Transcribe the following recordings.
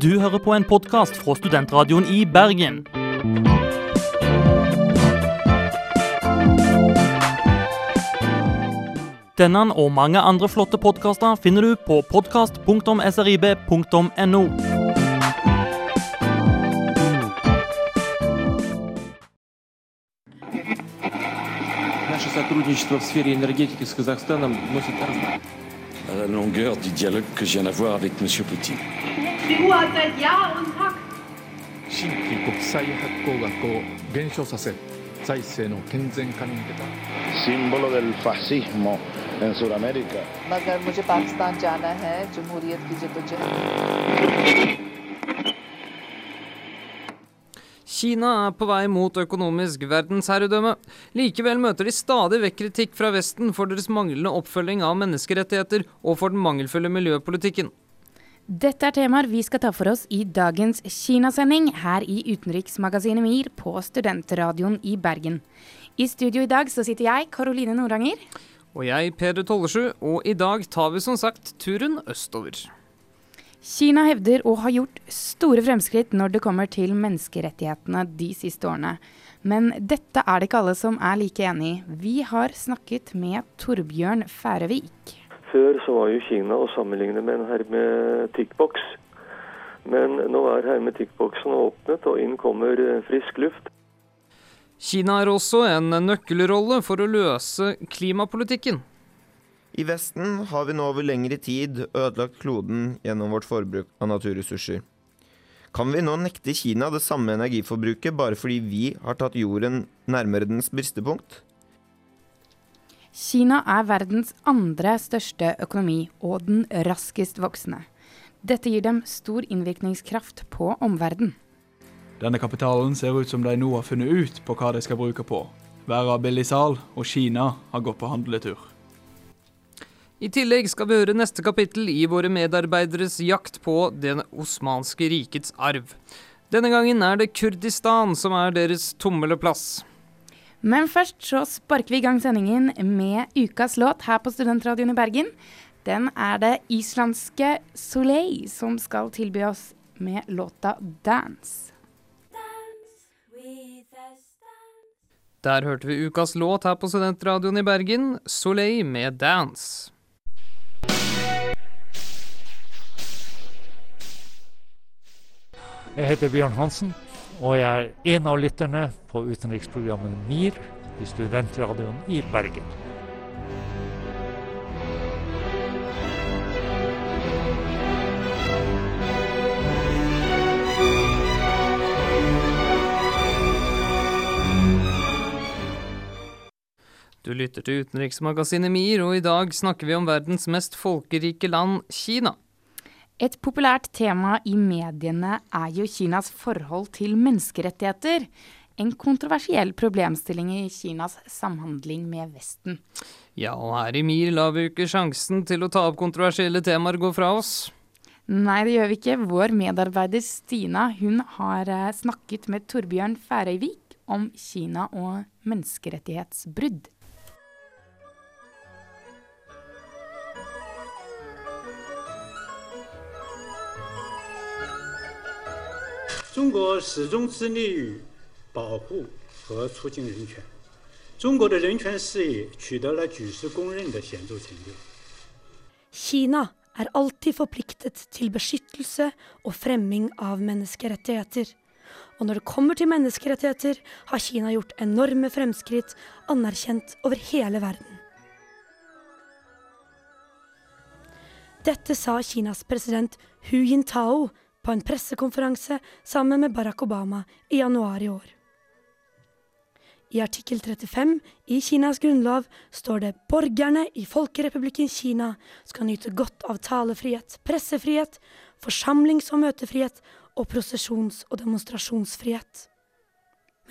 Du hører på en podkast fra Studentradioen i Bergen. Denne og mange andre flotte podkaster finner du på podkast.srib.no. Наше сотрудничество в сфере энергетики с Казахстаном носит à la longueur du dialogue que je viens d'avoir avec M. Poutine. CDU hat seit Jahr und Tag 新規国際発行額を減少させ財政の健全化に向けた símbolo del fascismo en Sudamérica. मगर मुझे पाकिस्तान जाना है जमहूरियत की जदोजहद Kina er på vei mot økonomisk verdensherredømme. Likevel møter de stadig vekk kritikk fra Vesten for deres manglende oppfølging av menneskerettigheter og for den mangelfulle miljøpolitikken. Dette er temaer vi skal ta for oss i dagens Kinasending her i Utenriksmagasinet MIR på Studentradioen i Bergen. I studio i dag så sitter jeg, Karoline Noranger. Og jeg, Peder Tollesju, og i dag tar vi som sagt turen østover. Kina hevder å ha gjort store fremskritt når det kommer til menneskerettighetene de siste årene. Men dette er det ikke alle som er like enig i. Vi har snakket med Torbjørn Færøvik. Før så var jo Kina å sammenligne med en hermetikkboks. Men nå er hermetikkboksen åpnet, og inn kommer eh, frisk luft. Kina har også en nøkkelrolle for å løse klimapolitikken. I Vesten har vi nå over lengre tid ødelagt kloden gjennom vårt forbruk av naturressurser. Kan vi nå nekte Kina det samme energiforbruket bare fordi vi har tatt jorden nærmere dens bristepunkt? Kina er verdens andre største økonomi og den raskest voksende. Dette gir dem stor innvirkningskraft på omverdenen. Denne kapitalen ser ut som de nå har funnet ut på hva de skal bruke på. Verden har billig sal, og Kina har gått på handletur. I tillegg skal vi høre neste kapittel i våre medarbeideres jakt på Den osmanske rikets arv. Denne gangen er det Kurdistan som er deres tumleplass. Men først så sparker vi i gang sendingen med ukas låt her på Studentradioen i Bergen. Den er det islandske Soleil som skal tilby oss med låta 'Dance'. Der hørte vi ukas låt her på Studentradioen i Bergen, 'Soleil med Dance'. Jeg heter Bjørn Hansen, og jeg er en av lytterne på utenriksprogrammet MIR i Studentradioen i Bergen. Du lytter til utenriksmagasinet MIR, og i dag snakker vi om verdens mest folkerike land, Kina. Et populært tema i mediene er jo Kinas forhold til menneskerettigheter. En kontroversiell problemstilling i Kinas samhandling med Vesten. Ja, og her i MIR lar vi ikke sjansen til å ta opp kontroversielle temaer gå fra oss. Nei, det gjør vi ikke. Vår medarbeider Stina hun har eh, snakket med Torbjørn Færøyvik om Kina og menneskerettighetsbrudd. Kina er alltid forpliktet til beskyttelse og fremming av menneskerettigheter. Og når det kommer til menneskerettigheter, har Kina gjort enorme fremskritt, anerkjent over hele verden. Dette sa Kinas president Hu Jintao på en pressekonferanse sammen med Barack Obama i januar i år. I artikkel 35 i Kinas grunnlov står det borgerne i Folkerepublikken Kina skal nyte godt av talefrihet, pressefrihet, forsamlings- og møtefrihet og prosesjons- og demonstrasjonsfrihet.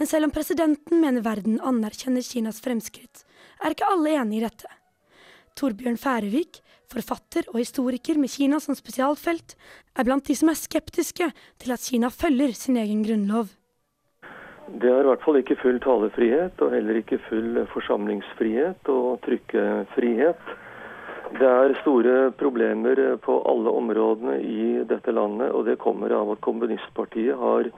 Men selv om presidenten mener verden anerkjenner Kinas fremskritt, er ikke alle enig i dette. Torbjørn Færøvik, forfatter og historiker med Kina som spesialfelt, er blant de som er skeptiske til at Kina følger sin egen grunnlov. Det er i hvert fall ikke full talefrihet, og heller ikke full forsamlingsfrihet og trykkefrihet. Det er store problemer på alle områdene i dette landet, og det kommer av at kommunistpartiet har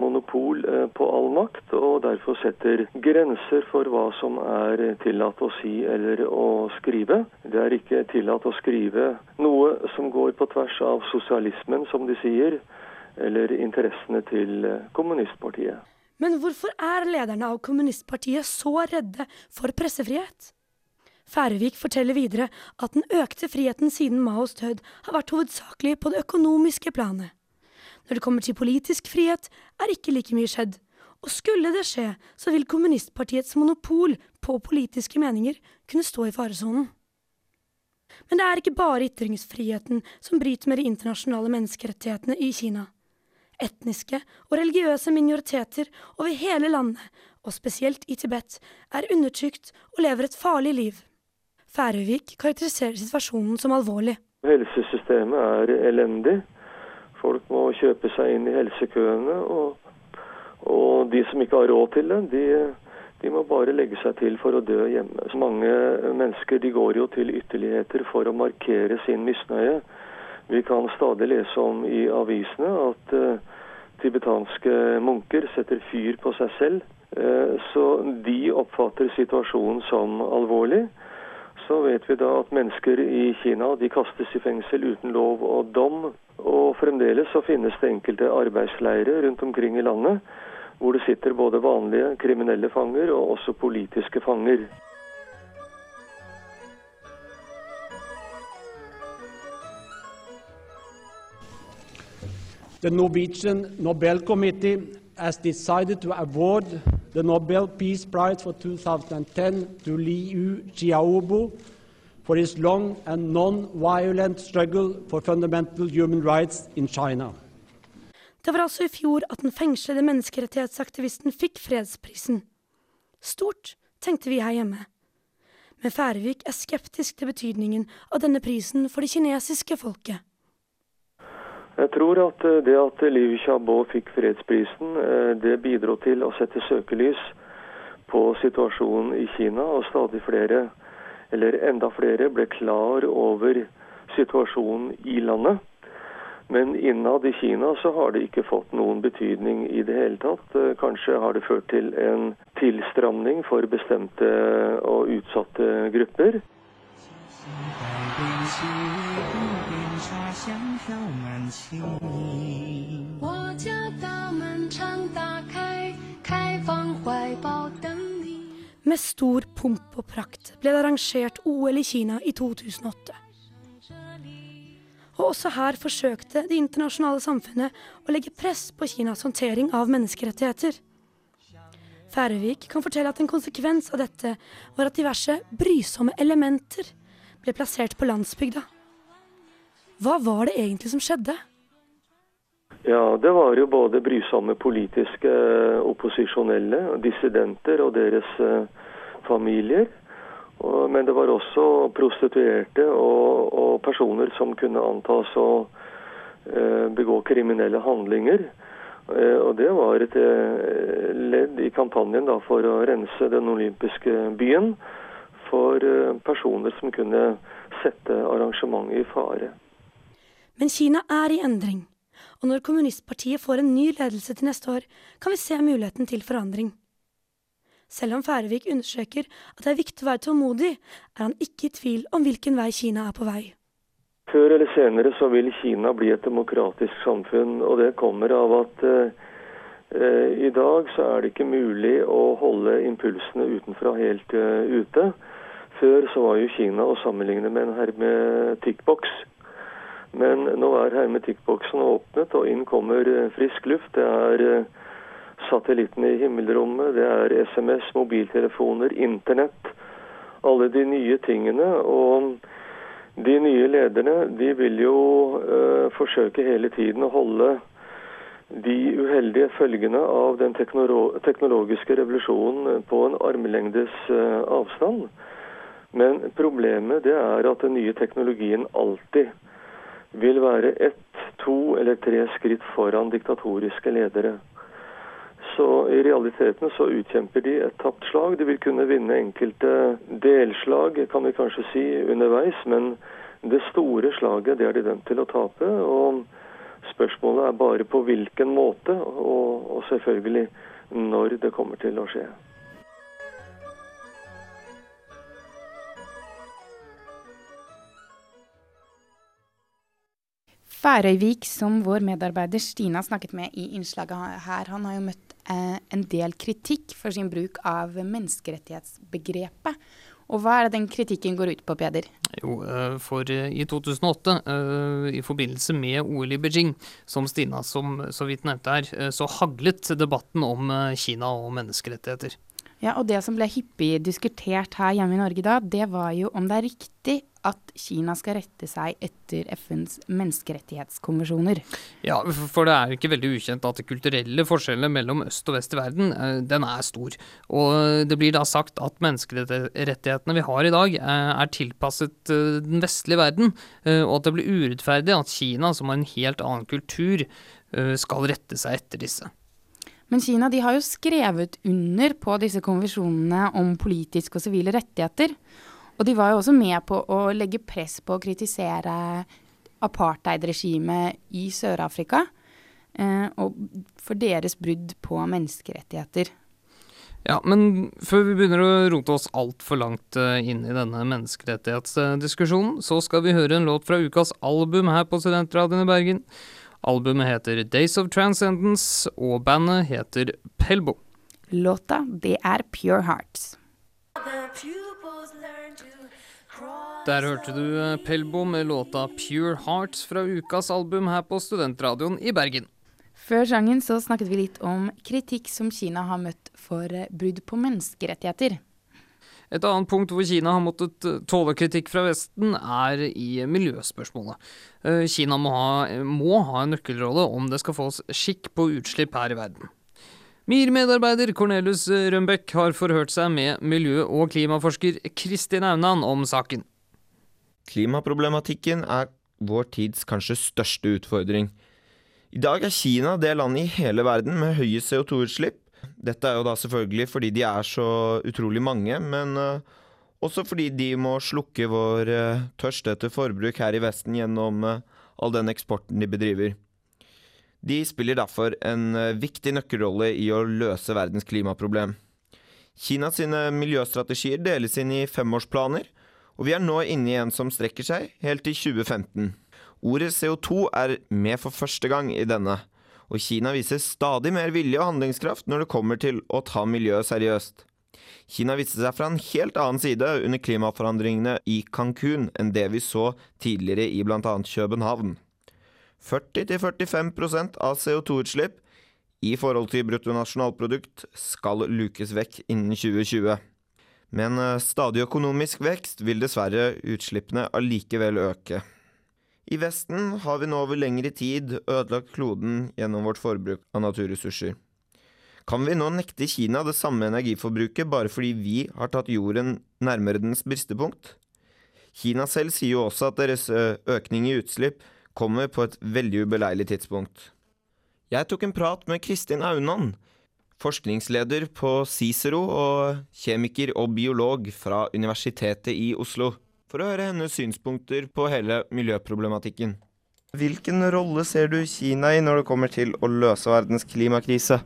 monopol eh, på all makt, og derfor setter grenser for hva som er tillatt å si eller å skrive. Det er ikke tillatt å skrive noe som går på tvers av sosialismen, som de sier, eller interessene til eh, kommunistpartiet. Men hvorfor er lederne av kommunistpartiet så redde for pressefrihet? Færøvik forteller videre at den økte friheten siden Maos død har vært hovedsakelig på det økonomiske planet. Når det kommer til politisk frihet, er ikke like mye skjedd. Og skulle det skje, så vil kommunistpartiets monopol på politiske meninger kunne stå i faresonen. Men det er ikke bare ytringsfriheten som bryter med de internasjonale menneskerettighetene i Kina. Etniske og religiøse minoriteter over hele landet, og spesielt i Tibet, er undertrykt og lever et farlig liv. Færøyvik karakteriserer situasjonen som alvorlig. Helsesystemet er elendig. Folk må kjøpe seg inn i helsekøene. Og, og de som ikke har råd til det, de, de, må bare legge seg til for å dø hjemme. Så mange mennesker de går jo til ytterligheter for å markere sin misnøye. Vi kan stadig lese om i avisene at uh, tibetanske munker setter fyr på seg selv. Uh, så de oppfatter situasjonen som alvorlig så vet vi da at mennesker i Kina de kastes i fengsel uten lov og dom. Og fremdeles så finnes det enkelte arbeidsleirer rundt omkring i landet hvor det sitter både vanlige kriminelle fanger og også politiske fanger. The Norwegian Nobel Committee has decided to award the Nobel Peace Prize for 2010 to Liu Xiaobo for his long and non-violent struggle for fundamental human rights in China. Det var altså i fjor at den fengslede menneskerettighetsaktivisten fikk fredsprisen. Stort, tenkte vi her hjemme. Men Færøvik er skeptisk til betydningen av denne prisen for det kinesiske folket. Jeg tror at eh, det at Liu Xiaobo fikk fredsprisen, eh, det bidro til å sette søkelys på situasjonen i Kina. Og stadig flere, eller enda flere, ble klar over situasjonen i landet. Men innad i Kina så har det ikke fått noen betydning i det hele tatt. Eh, kanskje har det ført til en tilstramning for bestemte og utsatte grupper. 香飘满青泥。我家大门常打开，开放怀抱等你。Med stor pomp og prakt ble det arrangert OL i Kina i 2008. Og også her forsøkte det internasjonale samfunnet å legge press på Kinas håndtering av menneskerettigheter. Færøvik kan fortelle at en konsekvens av dette var at diverse brysomme elementer ble plassert på landsbygda. Hva var det egentlig som skjedde? Ja, Det var jo både brysomme politiske eh, opposisjonelle, dissidenter og deres uh, familier. Men det var også prostituerte og, og personer som kunne antas å uh, begå kriminelle handlinger. Og Det var et ledd i kampanjen da, for å rense den olympiske byen for personer som kunne sette arrangementet i fare. Men Kina er i endring, og når kommunistpartiet får en ny ledelse til neste år, kan vi se muligheten til forandring. Selv om Færøvik understreker at det er viktig å være tålmodig, er han ikke i tvil om hvilken vei Kina er på vei. Før eller senere så vil Kina bli et demokratisk samfunn, og det kommer av at eh, i dag så er det ikke mulig å holde impulsene utenfra helt uh, ute. Før så var jo Kina å sammenligne med en hermetikkboks. Men nå er hermetikkboksen åpnet, og inn kommer eh, frisk luft. Det er eh, satellittene i himmelrommet, det er SMS, mobiltelefoner, internett. Alle de nye tingene. Og de nye lederne de vil jo uh, forsøke hele tiden å holde de uheldige følgene av den teknologiske revolusjonen på en armlengdes avstand. Men problemet det er at den nye teknologien alltid vil være ett, to eller tre skritt foran diktatoriske ledere. Så i realiteten så utkjemper de et tapt slag. De vil kunne vinne enkelte delslag, kan vi kanskje si, underveis. Men det store slaget det er de dømt til å tape. og Spørsmålet er bare på hvilken måte, og, og selvfølgelig når det kommer til å skje. Færøyvik, som vår medarbeider Stina snakket med i innslaget her, han har jo møtt eh, en del kritikk for sin bruk av menneskerettighetsbegrepet. Og hva er det den kritikken går ut på, Peder? Jo, eh, for eh, i 2008, eh, i forbindelse med OL i Beijing, som Stina som så vidt nevnte her, så haglet debatten om Kina og menneskerettigheter. Ja, og det som ble hyppig diskutert her hjemme i Norge da, det var jo om det er riktig at Kina skal rette seg etter FNs menneskerettighetskonvensjoner. Ja, for det er ikke veldig ukjent at de kulturelle forskjellene mellom øst og vest i verden, eh, den er stor. Og det blir da sagt at menneskerettighetene vi har i dag, eh, er tilpasset eh, den vestlige verden, og at det blir urettferdig at Kina, som har en helt annen kultur, skal rette seg etter disse. Men Kina de har jo skrevet under på disse konvensjonene om politiske og sivile rettigheter. Og de var jo også med på å legge press på å kritisere apartheidregimet i Sør-Afrika. Eh, og for deres brudd på menneskerettigheter. Ja, men før vi begynner å rote oss altfor langt uh, inn i denne menneskerettighetsdiskusjonen, så skal vi høre en låt fra ukas album her på Studentradioen i Bergen. Albumet heter Days of Transcendence, og bandet heter Pelbo. Låta, det er Pure Hearts. Der hørte du eh, Pelbo med låta 'Pure Hearts' fra ukas album her på Studentradioen i Bergen. Før sangen så snakket vi litt om kritikk som Kina har møtt for eh, brudd på menneskerettigheter. Et annet punkt hvor Kina har måttet eh, tåle kritikk fra Vesten, er i miljøspørsmålet. Kina må ha, må ha en nøkkelrolle om det skal fås skikk på utslipp her i verden. MIR-medarbeider Cornelius Rønbeck har forhørt seg med miljø- og klimaforsker Kristin Aunan om saken. Klimaproblematikken er vår tids kanskje største utfordring. I dag er Kina det landet i hele verden med høye CO2-utslipp. Dette er jo da selvfølgelig fordi de er så utrolig mange, men uh, også fordi de må slukke vår uh, tørst etter forbruk her i Vesten gjennom uh, all den eksporten de bedriver. De spiller derfor en eh, viktig nøkkelrolle i å løse verdens klimaproblem. Kinas sine miljøstrategier deles inn i femårsplaner, og vi er nå inne i en som strekker seg helt til 2015. Ordet CO2 er med for første gang i denne, og Kina viser stadig mer vilje og handlingskraft når det kommer til å ta miljøet seriøst. Kina viste seg fra en helt annen side under klimaforandringene i Cancún enn det vi så tidligere i bl.a. København. 40-45% av CO2-utslipp i forhold til bruttonasjonalprodukt skal lukes vekk innen 2020. Med en eh, stadig økonomisk vekst vil dessverre utslippene allikevel øke. I Vesten har vi nå over lengre tid ødelagt kloden gjennom vårt forbruk av naturressurser. Kan vi nå nekte Kina det samme energiforbruket bare fordi vi har tatt jorden nærmere dens bristepunkt? Kina selv sier jo også at deres økning i utslipp kommer på et veldig ubeleilig tidspunkt. Jeg tok en prat med Kristin Aunan, forskningsleder på Cicero og kjemiker og biolog fra Universitetet i Oslo, for å høre hennes synspunkter på hele miljøproblematikken. Hvilken rolle ser du Kina i når det kommer til å løse verdens klimakrise?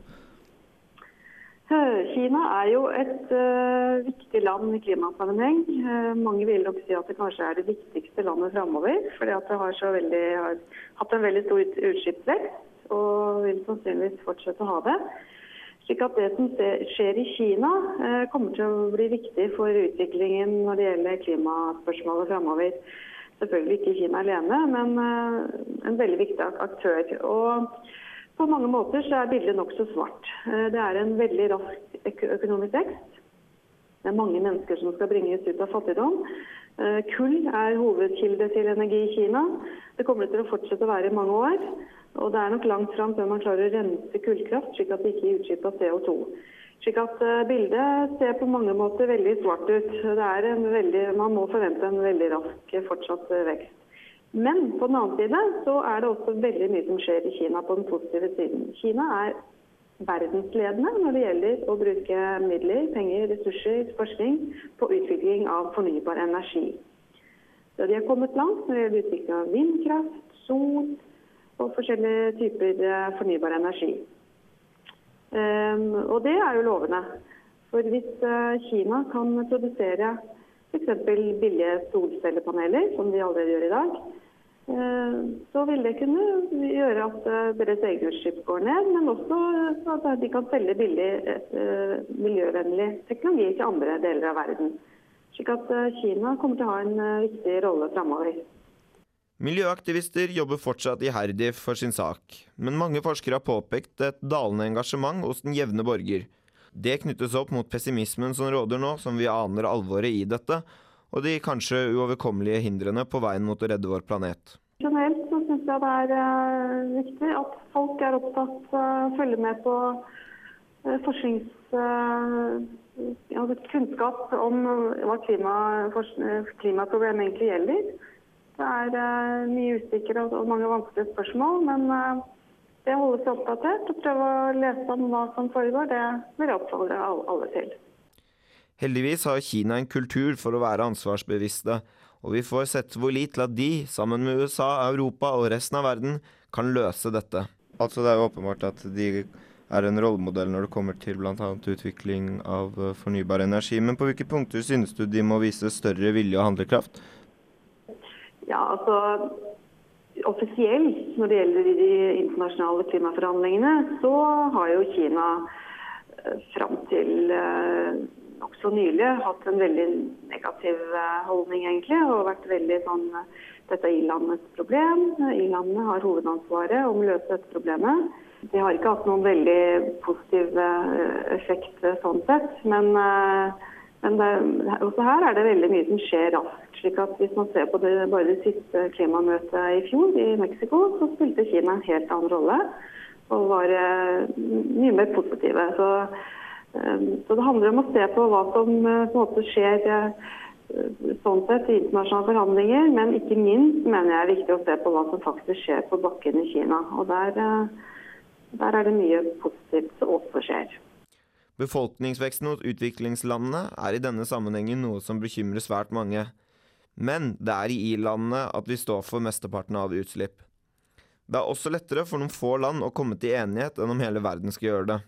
Kina er jo et uh, viktig land i klimasammenheng. Uh, mange vil nok si at det kanskje er det viktigste landet framover. Fordi at det har, veldig, har, hatt en veldig stor utslippsvekst og vil sannsynligvis fortsette å ha det. Slik at Det som skjer i Kina uh, kommer til å bli viktig for utviklingen når det gjelder klimaspørsmålet framover. Selvfølgelig ikke Kina alene, men en veldig viktig aktør. Og på mange måter så er bildet nokså svart. Eh, det er en veldig rask økonomisk vekst. Det er mange mennesker som skal bringes ut av fattigdom. Eh, kull er hovedkilde til energi i Kina. Det kommer til å fortsette å være i mange år. Og det er nok langt fram før man klarer å rense kullkraft, slik at det ikke gir utslipp av CO2. Slik at eh, Bildet ser på mange måter veldig svart ut. Veldig, man må forvente en veldig rask fortsatt vekst. Men på den annen side så er det også veldig mye som skjer i Kina på den positive siden. Kina er verdensledende når det gjelder å bruke midler, penger, ressurser, forskning på utvikling av fornybar energi. Så de har kommet langt når det gjelder utvikling av vindkraft, sol og forskjellige typer eh, fornybar energi. Um, og det er jo lovende. For hvis uh, Kina kan produsere f.eks. billige solcellepaneler, som de allerede gjør i dag, uh, så vil det kunne gjøre at deres egne utslipp går ned, men også at de kan selge billig, miljøvennlig teknologi til andre deler av verden. Slik at Kina kommer til å ha en viktig rolle framover. Miljøaktivister jobber fortsatt iherdig for sin sak, men mange forskere har påpekt et dalende engasjement hos den jevne borger. Det knyttes opp mot pessimismen som råder nå, som vi aner alvoret i dette, og de kanskje uoverkommelige hindrene på veien mot å redde vår planet. Generelt så syns jeg det er uh, viktig at folk er opptatt, uh, følger med på uh, forsknings... Kunnskap om hva klimaproblem egentlig gjelder. Det er uh, mye usikre og mange vanskelige spørsmål, men uh, det å holde seg oppdatert og prøve å lese om hva som foregår, det vil jeg oppfordre alle til. Heldigvis har Kina en kultur for å være ansvarsbevisste, og vi får sett hvor lit til at de, sammen med USA, Europa og resten av verden, kan løse dette. Altså Det er jo åpenbart at de er en rollemodell når det kommer til bl.a. utvikling av eh, fornybar energi. Men på hvilke punkter synes du de må vise større vilje og handlekraft? Ja, altså Offisielt når det gjelder de internasjonale klimaforhandlingene, så har jo Kina eh, fram til eh, nokså nylig hatt en veldig negativ eh, holdning, egentlig. Og vært veldig sånn Dette er i-landets problem. I-landene har hovedansvaret om å løse dette problemet. De har ikke hatt noen veldig positiv effekt sånn sett. Men, men det, også her er det veldig mye som skjer raskt slik at Hvis man ser på det, bare det siste klimamøtet i fjor i Mexico, så spilte Kina en helt annen rolle og var eh, mye mer positive. Så, eh, så, det handler om å se på hva som eh, på skjer sånn sett i internasjonale forhandlinger, men ikke minst mener jeg er viktig å se på hva som faktisk skjer på bakken i Kina. Og der, der er det mye positivt som også skjer. Befolkningsveksten hos utviklingslandene er i denne sammenhengen noe som bekymrer svært mange. Men det er i i-landene at vi står for mesteparten av utslipp. Det er også lettere for noen få land å komme til enighet enn om hele verden skal gjøre det.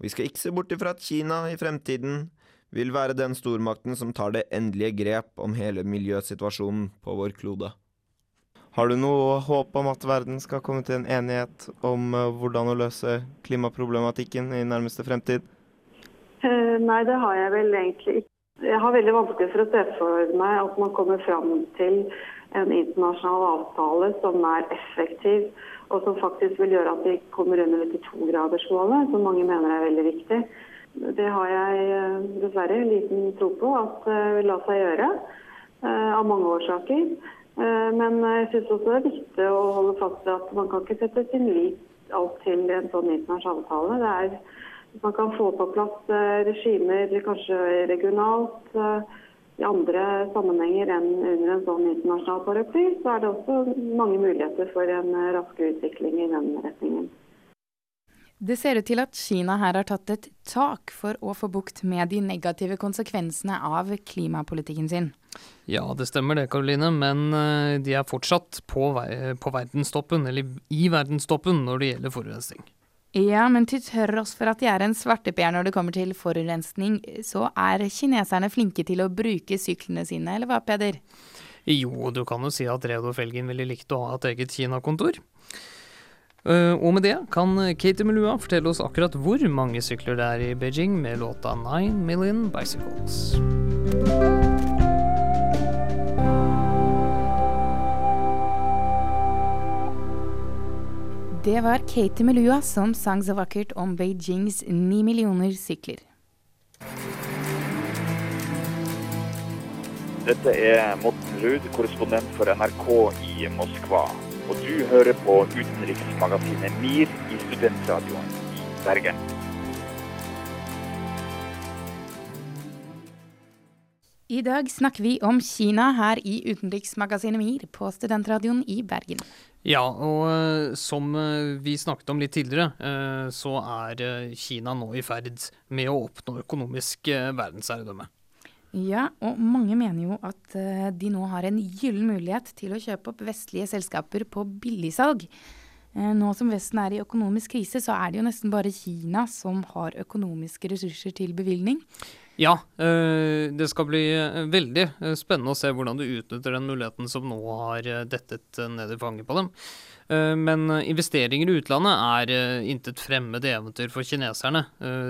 Og vi skal ikke se bort ifra at Kina i fremtiden vil være den stormakten som tar det endelige grep om hele miljøsituasjonen på vår klode. Har du noe håp om at verden skal komme til en enighet om uh, hvordan å løse klimaproblematikken i nærmeste fremtid? Uh, nei, det har jeg vel egentlig ikke. Jeg har veldig vanskelig for å se for meg at man kommer fram til en internasjonal avtale som er effektiv, og som faktisk vil gjøre at vi kommer under 92-gradersmålet, som mange mener er veldig viktig. Det har jeg eh, dessverre liten tro på at det vil la seg gjøre, eh, av mange årsaker. Eh, men jeg syns også det er viktig å holde fast ved at man kan ikke sette sin lit alt til en sånn internasjonal avtale. Det er man kan få på plass eh, regimer kanskje regionalt eh, i andre sammenhenger enn under en sånn internasjonal paraply, så er det også mange muligheter for en raskere utvikling i den retningen. Det ser ut til at Kina her har tatt et tak for å få bukt med de negative konsekvensene av klimapolitikken sin. Ja, det stemmer det, Karoline, men de er fortsatt på, på verdenstoppen, eller i verdenstoppen, når det gjelder forurensning. Ja, men til tross for at de er en svarteper når det kommer til forurensning, så er kineserne flinke til å bruke syklene sine, eller hva, Peder? Jo, du kan jo si at Reodor Felgen ville likt å ha et eget Kina-kontor. Uh, og med det kan Katie Melua fortelle oss akkurat hvor mange sykler det er i Beijing med låta 'Nine Million Bicycles'. Det var Katie Melua som sang så vakkert om Beijings ni millioner sykler. Dette er Morten Ruud, korrespondent for NRK i Moskva. Og du hører på utenriksmagasinet MIR i Studentradioen i Bergen. I dag snakker vi om Kina her i utenriksmagasinet MIR på Studentradioen i Bergen. Ja, og eh, som eh, vi snakket om litt tidligere, eh, så er Kina nå i ferd med å oppnå økonomisk verdensherredømme. Ja, og mange mener jo at de nå har en gyllen mulighet til å kjøpe opp vestlige selskaper på billigsalg. Nå som Vesten er i økonomisk krise, så er det jo nesten bare Kina som har økonomiske ressurser til bevilgning. Ja, eh, det skal bli eh, veldig eh, spennende å se hvordan du utnytter den muligheten som nå har dettet ned i fanget på dem. Men investeringer i utlandet er intet fremmed eventyr for kineserne.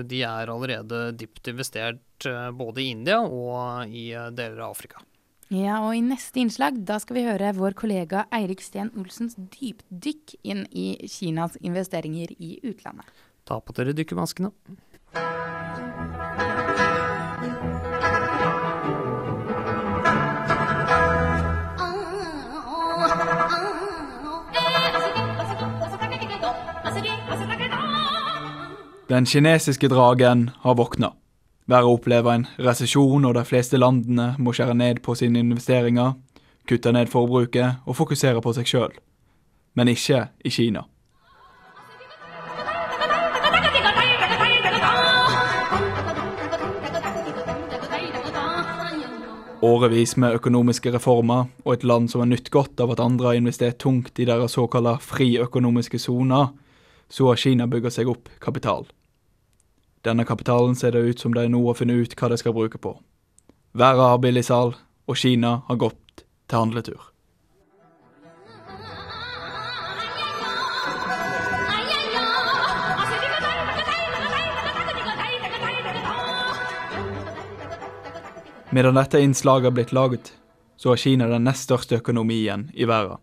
De er allerede dypt investert både i India og i deler av Afrika. Ja, og i neste innslag da skal vi høre vår kollega Eirik Steen Olsens dypdykk inn i Kinas investeringer i utlandet. Ta på dere dykkermaskene. Den kinesiske dragen har våkna. Verden opplever en resesjon, og de fleste landene må skjære ned på sine investeringer, kutte ned forbruket og fokusere på seg sjøl. Men ikke i Kina. Årevis med økonomiske reformer og et land som har nytt godt av at andre har investert tungt i deres såkalte friøkonomiske soner, så har Kina bygga seg opp kapital. Denne kapitalen ser det ut som de nå har funnet ut hva de skal bruke på. Verden har billig sal, og Kina har gått til handletur. Medan dette innslaget har blitt laget, så er Kina den nest største økonomien i verden.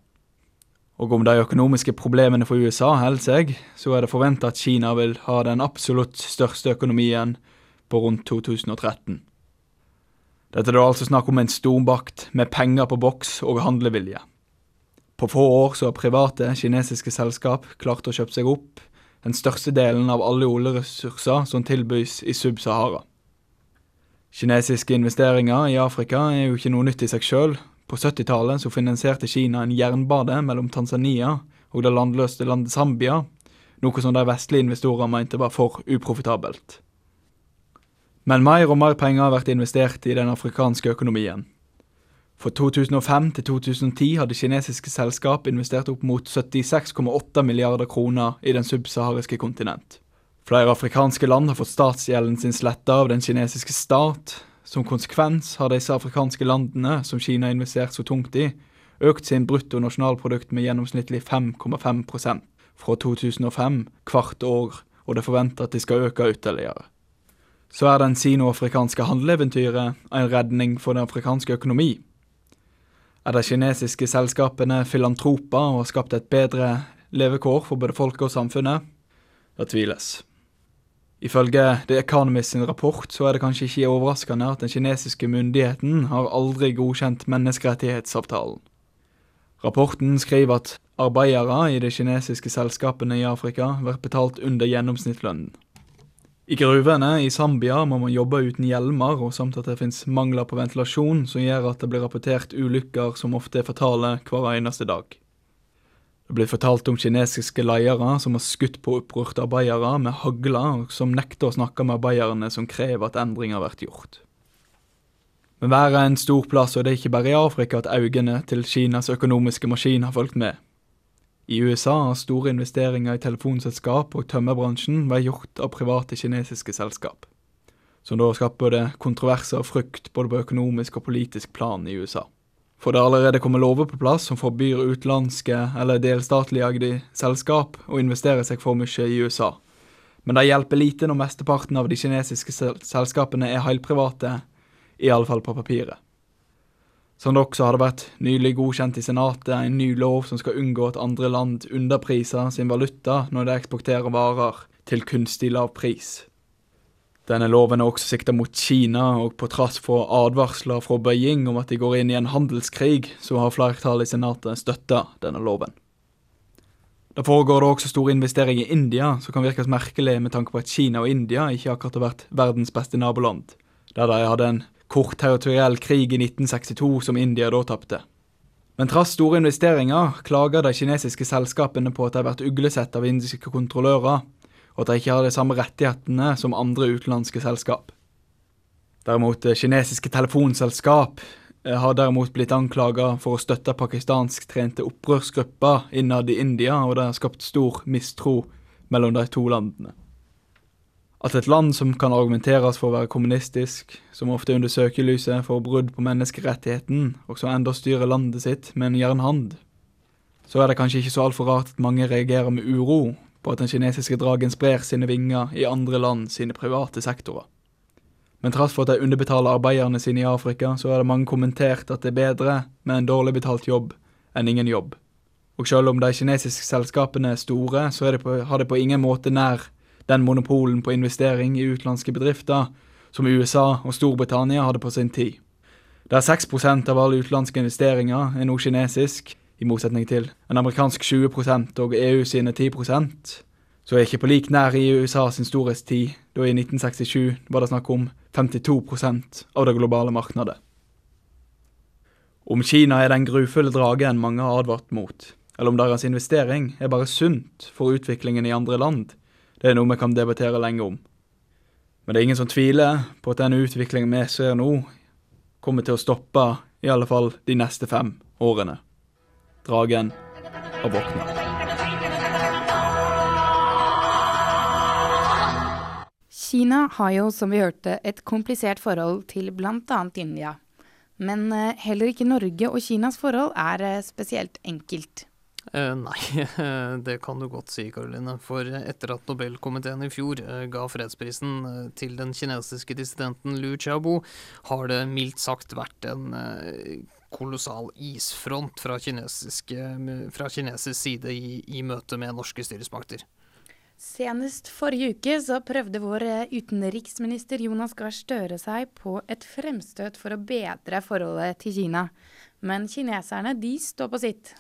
Og om de økonomiske problemene for USA holder seg, så er det forventa at Kina vil ha den absolutt største økonomien på rundt 2013. Dette er da altså snakk om en stormakt med penger på boks og handlevilje. På få år så har private kinesiske selskap klart å kjøpe seg opp den største delen av alle oljeressurser som tilbys i Sub-Sahara. Kinesiske investeringer i Afrika er jo ikke noe nytt i seg sjøl. På 70-tallet så finansierte Kina en jernbade mellom Tanzania og det landløse landet Zambia, noe som de vestlige investorer mente var for uprofitabelt. Men mer og mer penger har vært investert i den afrikanske økonomien. For 2005 til 2010 hadde kinesiske selskap investert opp mot 76,8 milliarder kroner i den subsahariske kontinent. Flere afrikanske land har fått statsgjelden sin sletta av den kinesiske stat. Som konsekvens har disse afrikanske landene, som Kina har investert så tungt i, økt sin bruttonasjonalprodukt med gjennomsnittlig 5,5% fra 2005 hvert år, og det er at de skal øke ytterligere. Så er den sino-afrikanske handleeventyret en redning for den afrikanske økonomi. Er de kinesiske selskapene filantroper og har skapt et bedre levekår for både folket og samfunnet? Det tviles. Ifølge The Economist sin rapport så er det kanskje ikke overraskende at den kinesiske myndigheten har aldri godkjent menneskerettighetsavtalen. Rapporten skriver at arbeidere i de kinesiske selskapene i Afrika blir betalt under gjennomsnittslønnen. I gruvene i Zambia må man jobbe uten hjelmer, og samt at det finnes mangler på ventilasjon som gjør at det blir rapportert ulykker som ofte er fatale hver eneste dag. Det blir fortalt om kinesiske ledere som har skutt på opprørte arbeidere med hagler, som nekter å snakke med arbeiderne som krever at endringer blir gjort. Men verden er en stor plass, og det er ikke bare i Afrika at øynene til Kinas økonomiske maskin har fulgt med. I USA har store investeringer i telefonselskap og tømmerbransjen vært gjort av private kinesiske selskap, som da skapt både kontroverser og frykt både på økonomisk og politisk plan i USA. For det har allerede kommet lover på plass som forbyr utenlandske eller delstatlig eide selskap å investere seg for mye i USA. Men det hjelper lite når mesteparten av de kinesiske selskapene er helprivate, i alle fall på papiret. Som det også hadde vært nylig godkjent i Senatet en ny lov som skal unngå at andre land underpriser sin valuta når de eksporterer varer til kunstig lav pris. Denne loven er også sikta mot Kina, og på trass for advarsler fra Beijing om at de går inn i en handelskrig, så har flertallet i Senatet støtta denne loven. Det foregår det også store investeringer i India, som kan virkes merkelig med tanke på at Kina og India ikke akkurat har vært verdens beste naboland, der de hadde en kort territoriell krig i 1962 som India da tapte. Men trass store investeringer klager de kinesiske selskapene på at de har vært uglesett av indiske kontrollører, og at de ikke har de samme rettighetene som andre utenlandske selskap. Derimot eh, kinesiske telefonselskap eh, har derimot blitt anklaga for å støtte pakistansktrente opprørsgrupper innad i India, og det har skapt stor mistro mellom de to landene. At et land som kan argumenteres for å være kommunistisk, som ofte er under søkelyset for brudd på menneskerettigheten, og som enda styrer landet sitt med en jernhand, så er det kanskje ikke så altfor rart at mange reagerer med uro på at den kinesiske dragen sprer sine vinger i andre land sine private sektorer. Men trass for at de underbetaler arbeiderne sine i Afrika, så har det mange kommentert at det er bedre med en dårlig betalt jobb enn ingen jobb. Og selv om de kinesiske selskapene er store, så er det på, har det på ingen måte nær den monopolen på investering i utenlandske bedrifter som USA og Storbritannia hadde på sin tid. Der 6% av alle utenlandske investeringer er nå kinesisk, i motsetning til en amerikansk 20% og EU sine 10% så er ikke på lik nær i USA sin storhetstid, da i 1967 var det snakk om 52% av det globale markedet. Om Kina er den grufulle dragen mange har advart mot, eller om deres investering er bare sunt for utviklingen i andre land, det er noe vi kan debattere lenge om. Men det er ingen som tviler på at denne utviklingen vi ser nå, kommer til å stoppe i alle fall de neste fem årene. Dragen og våkner. Kina har jo, som vi hørte, et komplisert forhold til bl.a. India. Men eh, heller ikke Norge og Kinas forhold er eh, spesielt enkelt. Eh, nei, det kan du godt si, Karoline. For etter at Nobelkomiteen i fjor eh, ga fredsprisen til den kinesiske dissidenten Liu Xiaobo, har det mildt sagt vært en kolossal isfront fra, fra kinesisk side i, i møte med norske styresmakter. Senest forrige uke så prøvde vår eh, utenriksminister Jonas Gahr Støre seg på et fremstøt for å bedre forholdet til Kina. Men kineserne de står på sitt.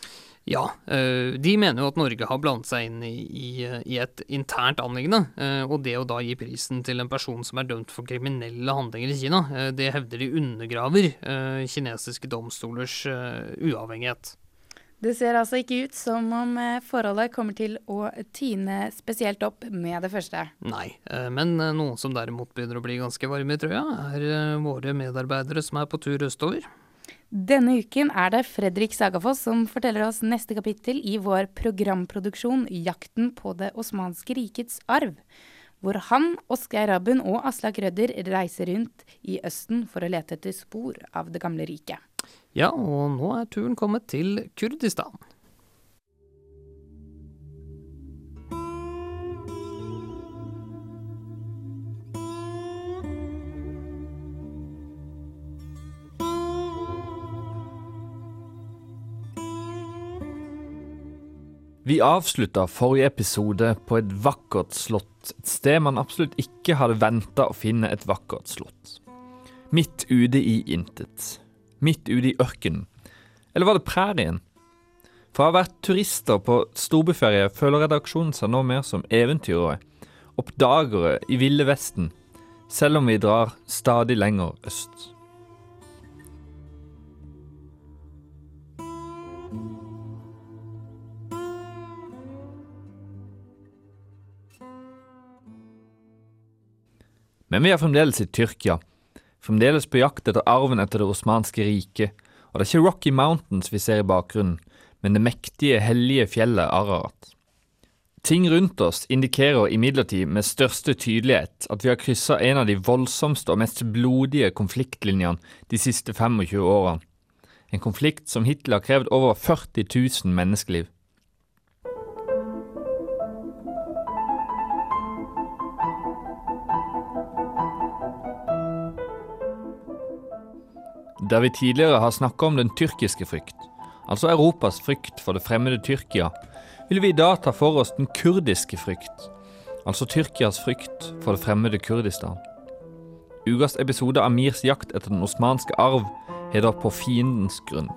Ja, eh, de mener jo at Norge har blandet seg inn i, i, et internt anliggende. Eh, og det å da gi prisen til en person som er dømt for kriminelle handlinger i Kina, eh, det hevder de undergraver kinesiske domstolers uavhengighet. Det ser altså ikke ut som om forholdet kommer til å tine spesielt opp med det første. Nei, men noen som derimot begynner å bli ganske varme i trøya, er våre medarbeidere som er på tur østover. Denne uken er det Fredrik Sagafoss som forteller oss neste kapittel i vår programproduksjon 'Jakten på det osmanske rikets arv', hvor han, Oskar Rabun og Aslak Rødder reiser rundt i Østen for å lete etter spor av det gamle riket. Ja, og nå er turen kommet til Kurdistan. Vi avslutta forrige episode på et vakkert slott, et sted man absolutt ikke hadde venta å finne et vakkert slott. Midt ute i intet. Midt ute i ørkenen. Eller var det prærien? For å ha vært turister på storbyferie føler redaksjonen seg nå mer som eventyrere, oppdagere i Ville Vesten, selv om vi drar stadig lenger øst. Men vi er fremdeles i Tyrkia, fremdeles på jakt etter arven etter det osmanske riket, og det er ikke Rocky Mountains vi ser i bakgrunnen, men det mektige, hellige fjellet Ararat. Ting rundt oss indikerer imidlertid med største tydelighet at vi har kryssa en av de voldsomste og mest blodige konfliktlinjene de siste 25 årene. En konflikt som hittil har krevd over 40 000 menneskeliv. Der vi tidligere har snakka om den tyrkiske frykt, altså Europas frykt for det fremmede Tyrkia, vil vi i dag ta for oss den kurdiske frykt, altså Tyrkias frykt for det fremmede Kurdistan. Ukas episode av Mirs jakt etter den osmanske arv heter På fiendens grunn.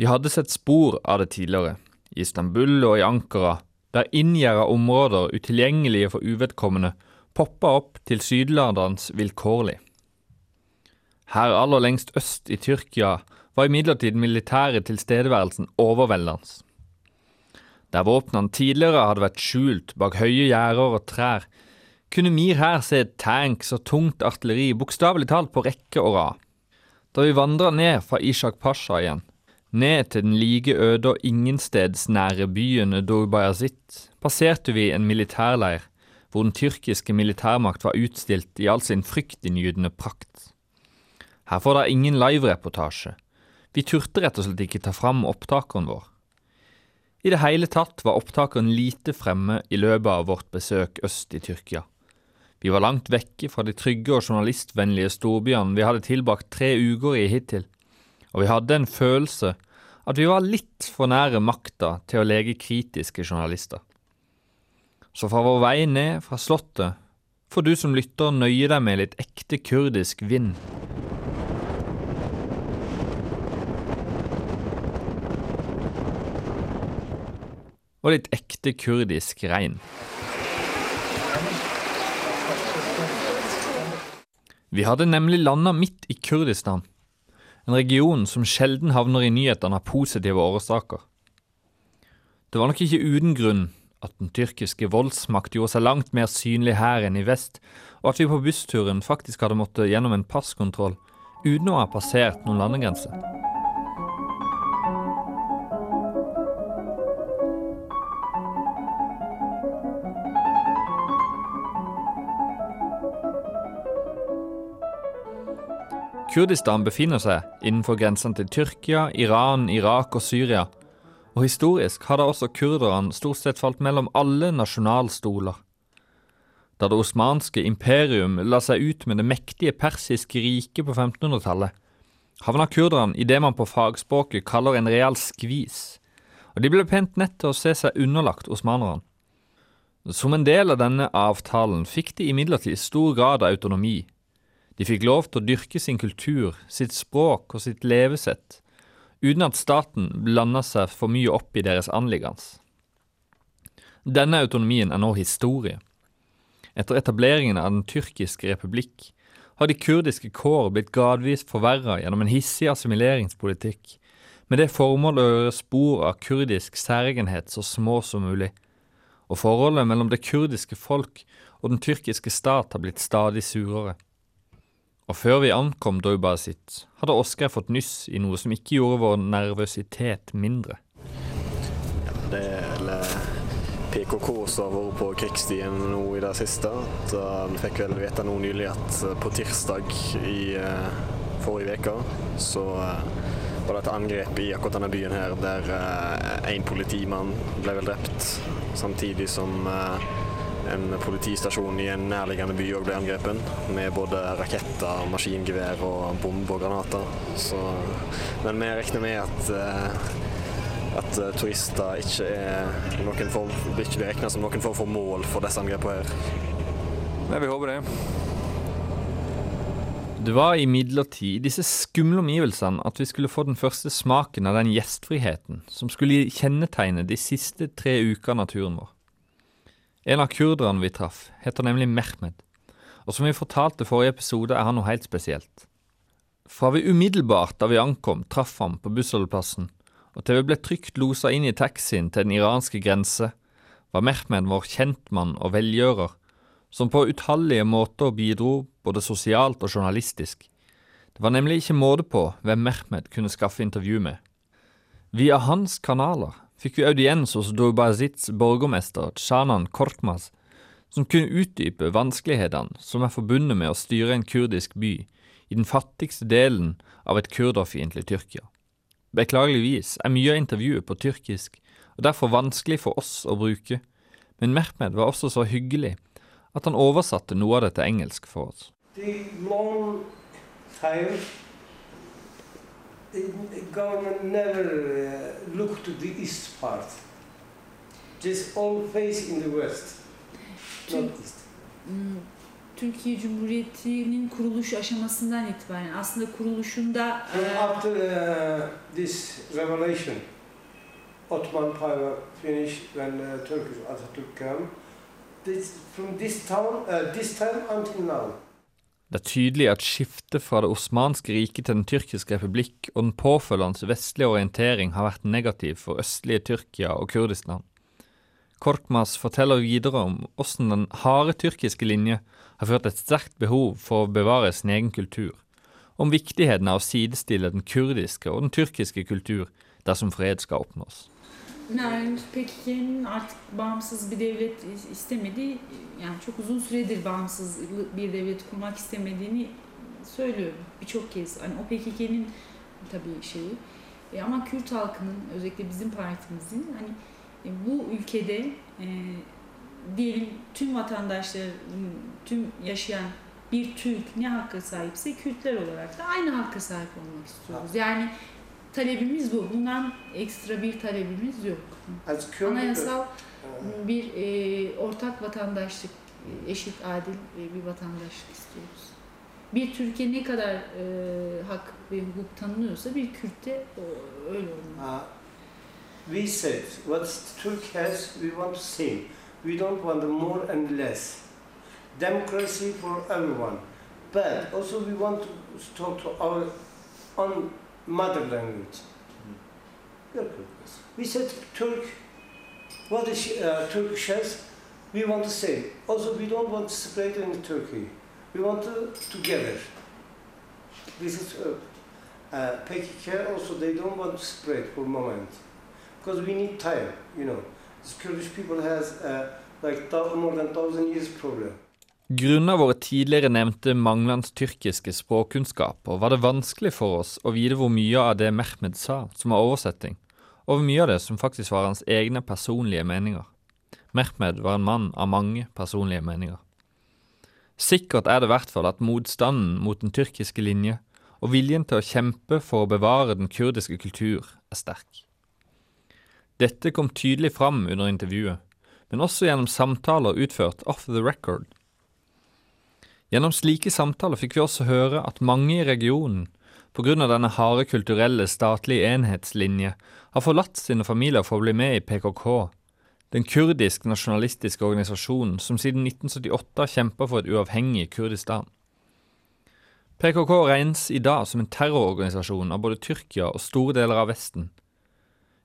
Vi hadde sett spor av det tidligere, i Istanbul og i Ankara, der inngjerda områder utilgjengelige for uvedkommende poppa opp tilsynelatende vilkårlig. Her aller lengst øst i Tyrkia var imidlertid militære tilstedeværelsen overveldende. Der våpnene tidligere hadde vært skjult bak høye gjerder og trær, kunne Mir her se tanks og tungt artilleri bokstavelig talt på rekke og rad. Da vi vandra ned fra Ishak Pasha igjen, ned til den like øde og ingenstedsnære byen Dorbayazit, passerte vi en militærleir hvor den tyrkiske militærmakt var utstilt i all sin fryktinngytende prakt. Her får dere ingen livereportasje. Vi turte rett og slett ikke ta fram opptakeren vår. I det hele tatt var opptakeren lite fremme i løpet av vårt besøk øst i Tyrkia. Vi var langt vekke fra de trygge og journalistvennlige storbyene vi hadde tilbrakt tre uker i hittil, og vi hadde en følelse at vi var litt for nære makta til å lege kritiske journalister. Så fra vår vei ned fra slottet får du som lytter nøye deg med litt ekte kurdisk vind. Og litt ekte kurdisk regn. Vi hadde nemlig landa midt i Kurdistan, en region som sjelden havner i nyhetene av positive årsaker. Det var nok ikke uten grunn at den tyrkiske voldsmakt gjorde seg langt mer synlig her enn i vest, og at vi på bussturen faktisk hadde måttet gjennom en passkontroll uten å ha passert noen landegrenser. Kurdistan befinner seg innenfor grensene til Tyrkia, Iran, Irak og Syria, og historisk har da også kurderne stort sett falt mellom alle nasjonalstoler. Da det osmanske imperium la seg ut med det mektige persiske riket på 1500-tallet, havna kurderne i det man på fagspråket kaller en real skvis, og de ble pent nett til å se seg underlagt osmanerne. Som en del av denne avtalen fikk de imidlertid stor grad av autonomi, de fikk lov til å dyrke sin kultur, sitt språk og sitt levesett, uten at staten blanda seg for mye opp i deres anliggende. Denne autonomien er nå historie. Etter etableringen av den tyrkiske republikk har de kurdiske kår blitt gradvis forverra gjennom en hissig assimileringspolitikk, med det formål å gjøre spor av kurdisk særegenhet så små som mulig, og forholdet mellom det kurdiske folk og den tyrkiske stat har blitt stadig surere. Og før vi ankom Dorbasit, hadde Oskar fått nyss i noe som ikke gjorde vår nervøsitet mindre. Ja, det er PKK som har vært på krigsstien nå i det siste. At, uh, vi fikk vel vite nå nylig at uh, på tirsdag i forrige uke så var det et angrep i akkurat denne byen her der én politimann ble vel drept, samtidig som en politistasjon i en nærliggende by òg ble angrepet, med både raketter, maskingevær og bomber og granater. Så, men vi regner med at, eh, at eh, turister ikke, er noen form, ikke blir regna som noen form for mål for disse angrepene her. Nei, vi håper det. Det var imidlertid i disse skumle omgivelsene at vi skulle få den første smaken av den gjestfriheten som skulle kjennetegne de siste tre ukene av turen vår. En av kurderne vi traff, heter nemlig Mehmed, og som vi fortalte forrige episode, er han noe helt spesielt. Fra vi umiddelbart da vi ankom, traff ham på bussholdeplassen, og til vi ble trygt losa inn i taxien til den iranske grense, var Mehmed vår kjentmann og velgjører, som på utallige måter bidro både sosialt og journalistisk. Det var nemlig ikke måte på hvem Mehmed kunne skaffe intervju med. Via hans kanaler fikk vi audiens hos Dobazits borgermester Shanan Korkmaz, som kunne utdype vanskelighetene som er forbundet med å styre en kurdisk by i den fattigste delen av et kurderfiendtlig Tyrkia. Beklageligvis er mye av intervjuet på tyrkisk og derfor vanskelig for oss å bruke, men Mehmed var også så hyggelig at han oversatte noe av det til engelsk for oss. The long time government never uh, looked to the east part. Just all face in the west, not east. Hmm, Türkiye Cumhuriyeti'nin kuruluş aşamasından itibaren aslında kuruluşunda And e, after uh, this revelation, Ottoman power finished when uh, Turkish Atatürk came. This, from this town, uh, this time until now. Det er tydelig at skiftet fra det osmanske riket til den tyrkiske republikk og den påfølgende vestlige orientering har vært negativ for østlige Tyrkia og Kurdistan. Korkmaz forteller videre om hvordan den harde tyrkiske linje har ført et sterkt behov for å bevare sin egen kultur, om viktigheten av å sidestille den kurdiske og den tyrkiske kultur dersom fred skal oppnås. Yani PKK'nin artık bağımsız bir devlet istemediği, yani çok uzun süredir bağımsız bir devlet kurmak istemediğini söylüyor birçok kez. Hani o PKK'nin tabii şeyi. E ama Kürt halkının özellikle bizim partimizin hani e, bu ülkede e, diyelim tüm vatandaşlar, tüm yaşayan bir Türk ne hakka sahipse Kürtler olarak da aynı hakka sahip olmak istiyoruz. Yani talebimiz bu. Bundan ekstra bir talebimiz yok. Anayasal bir e, ortak vatandaşlık, eşit, adil e, bir vatandaşlık istiyoruz. Bir Türkiye ne kadar e, hak ve hukuk tanınıyorsa bir Kürt'te o, öyle olmalı. Uh, we said what Turk has, we want the same. We don't want more and less. Democracy for everyone. But also we want to talk to our own mother language. We said Turk, what is uh, Turkish has, we want to say. Also we don't want to separate in Turkey. We want to together. This is uh, uh, PKK also they don't want to separate for moment because we need time. You know, The Kurdish people has uh, like more than thousand years problem. Grunnet våre tidligere nevnte manglende tyrkiske språkkunnskaper var det vanskelig for oss å vite hvor mye av det Mehmed sa som var oversetting, og hvor mye av det som faktisk var hans egne personlige meninger. Mehmed var en mann av mange personlige meninger. Sikkert er det i hvert fall at motstanden mot den tyrkiske linje og viljen til å kjempe for å bevare den kurdiske kultur er sterk. Dette kom tydelig fram under intervjuet, men også gjennom samtaler utført off the record. Gjennom slike samtaler fikk vi også høre at mange i regionen, på grunn av denne harde kulturelle statlige enhetslinje, har forlatt sine familier for å bli med i PKK, den kurdisk nasjonalistiske organisasjonen som siden 1978 har kjempa for et uavhengig Kurdistan. PKK regnes i dag som en terrororganisasjon av både Tyrkia og store deler av Vesten.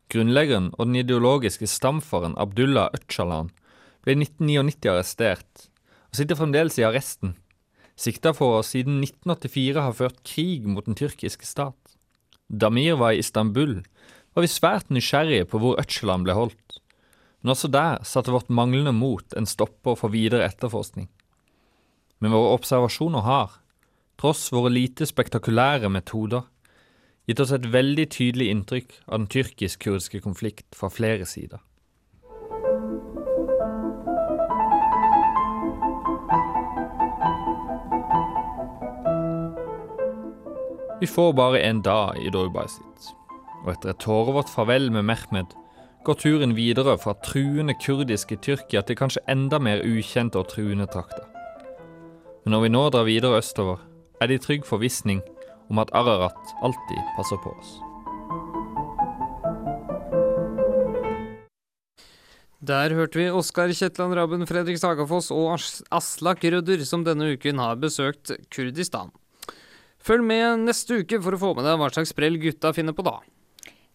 Grunnleggeren og den ideologiske stamfaren Abdullah Öcalan ble i 1999 arrestert, og sitter fremdeles i arresten, sikta for å siden 1984 ha ført krig mot den tyrkiske stat. Damir var i Istanbul, var vi svært nysgjerrige på hvor Öcalan ble holdt, men også der satte vårt manglende mot en stopper for videre etterforskning. Men våre observasjoner har, tross våre lite spektakulære metoder, gitt oss et veldig tydelig inntrykk av den tyrkisk-kurdiske konflikt fra flere sider. Vi får bare en dag i Dorbaysit, og etter et tårevått farvel med Mehmed går turen videre fra truende kurdiske Tyrkia til kanskje enda mer ukjente og truende trakter. Men når vi nå drar videre østover, er det i trygg forvissning om at Ararat alltid passer på oss. Der hørte vi Oskar Kjetland Rabben, Fredrik Sagafoss og As- Aslak Rødder, som denne uken har besøkt Kurdistan. Følg med neste uke for å få med deg hva slags sprell gutta finner på da.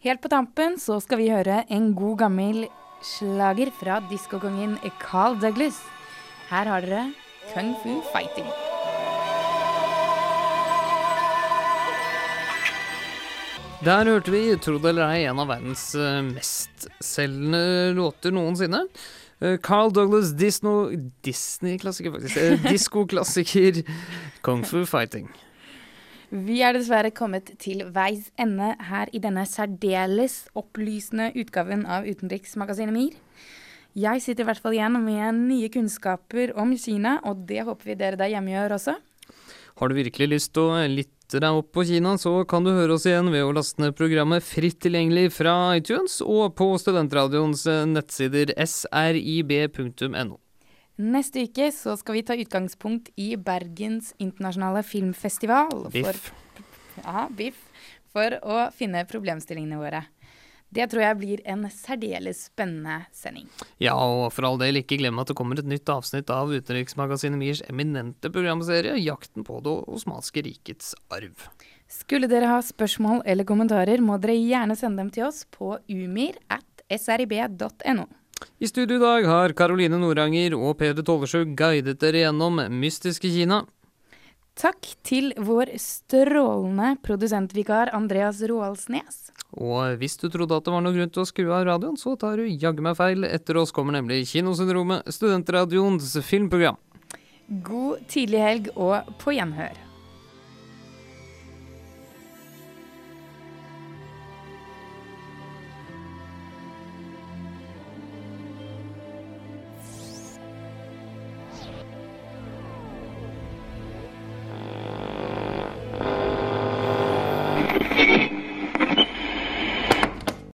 Helt på tampen så skal vi høre en god gammel slager fra diskokongen Carl Douglas. Her har dere Kung Fu Fighting. Der hørte vi, tro det eller ei, en av verdens eh, mestselgende låter noensinne. Eh, Carl Douglas Disney-klassiker, faktisk. Uh, Diskoklassiker Kung Fu Fighting. Vi er dessverre kommet til veis ende her i denne særdeles opplysende utgaven av Utenriksmagasinet MIR. Jeg sitter i hvert fall igjen med nye kunnskaper om Kina, og det håper vi dere der hjemme gjør også. Har du virkelig lyst til å lytte deg opp på Kina, så kan du høre oss igjen ved å laste ned programmet fritt tilgjengelig fra iTunes og på Studentradioens nettsider srib.no. Neste uke så skal vi ta utgangspunkt i Bergens internasjonale filmfestival. Biff. For, ja, biff. For å finne problemstillingene våre. Det tror jeg blir en særdeles spennende sending. Ja, og for all del, ikke glem at det kommer et nytt avsnitt av utenriksmagasinet Miers eminente programserie 'Jakten på det osmanske rikets arv'. Skulle dere ha spørsmål eller kommentarer, må dere gjerne sende dem til oss på umir at srib.no. I studio i dag har Karoline Noranger og Peder Tollesjø guidet dere gjennom mystiske Kina. Takk til vår strålende produsentvikar Andreas Roaldsnes. Og hvis du trodde at det var noen grunn til å skru av radioen, så tar du jaggu meg feil. Etter oss kommer nemlig Kinosyndromet, studentradioens filmprogram. God tidlig helg og på gjenhør.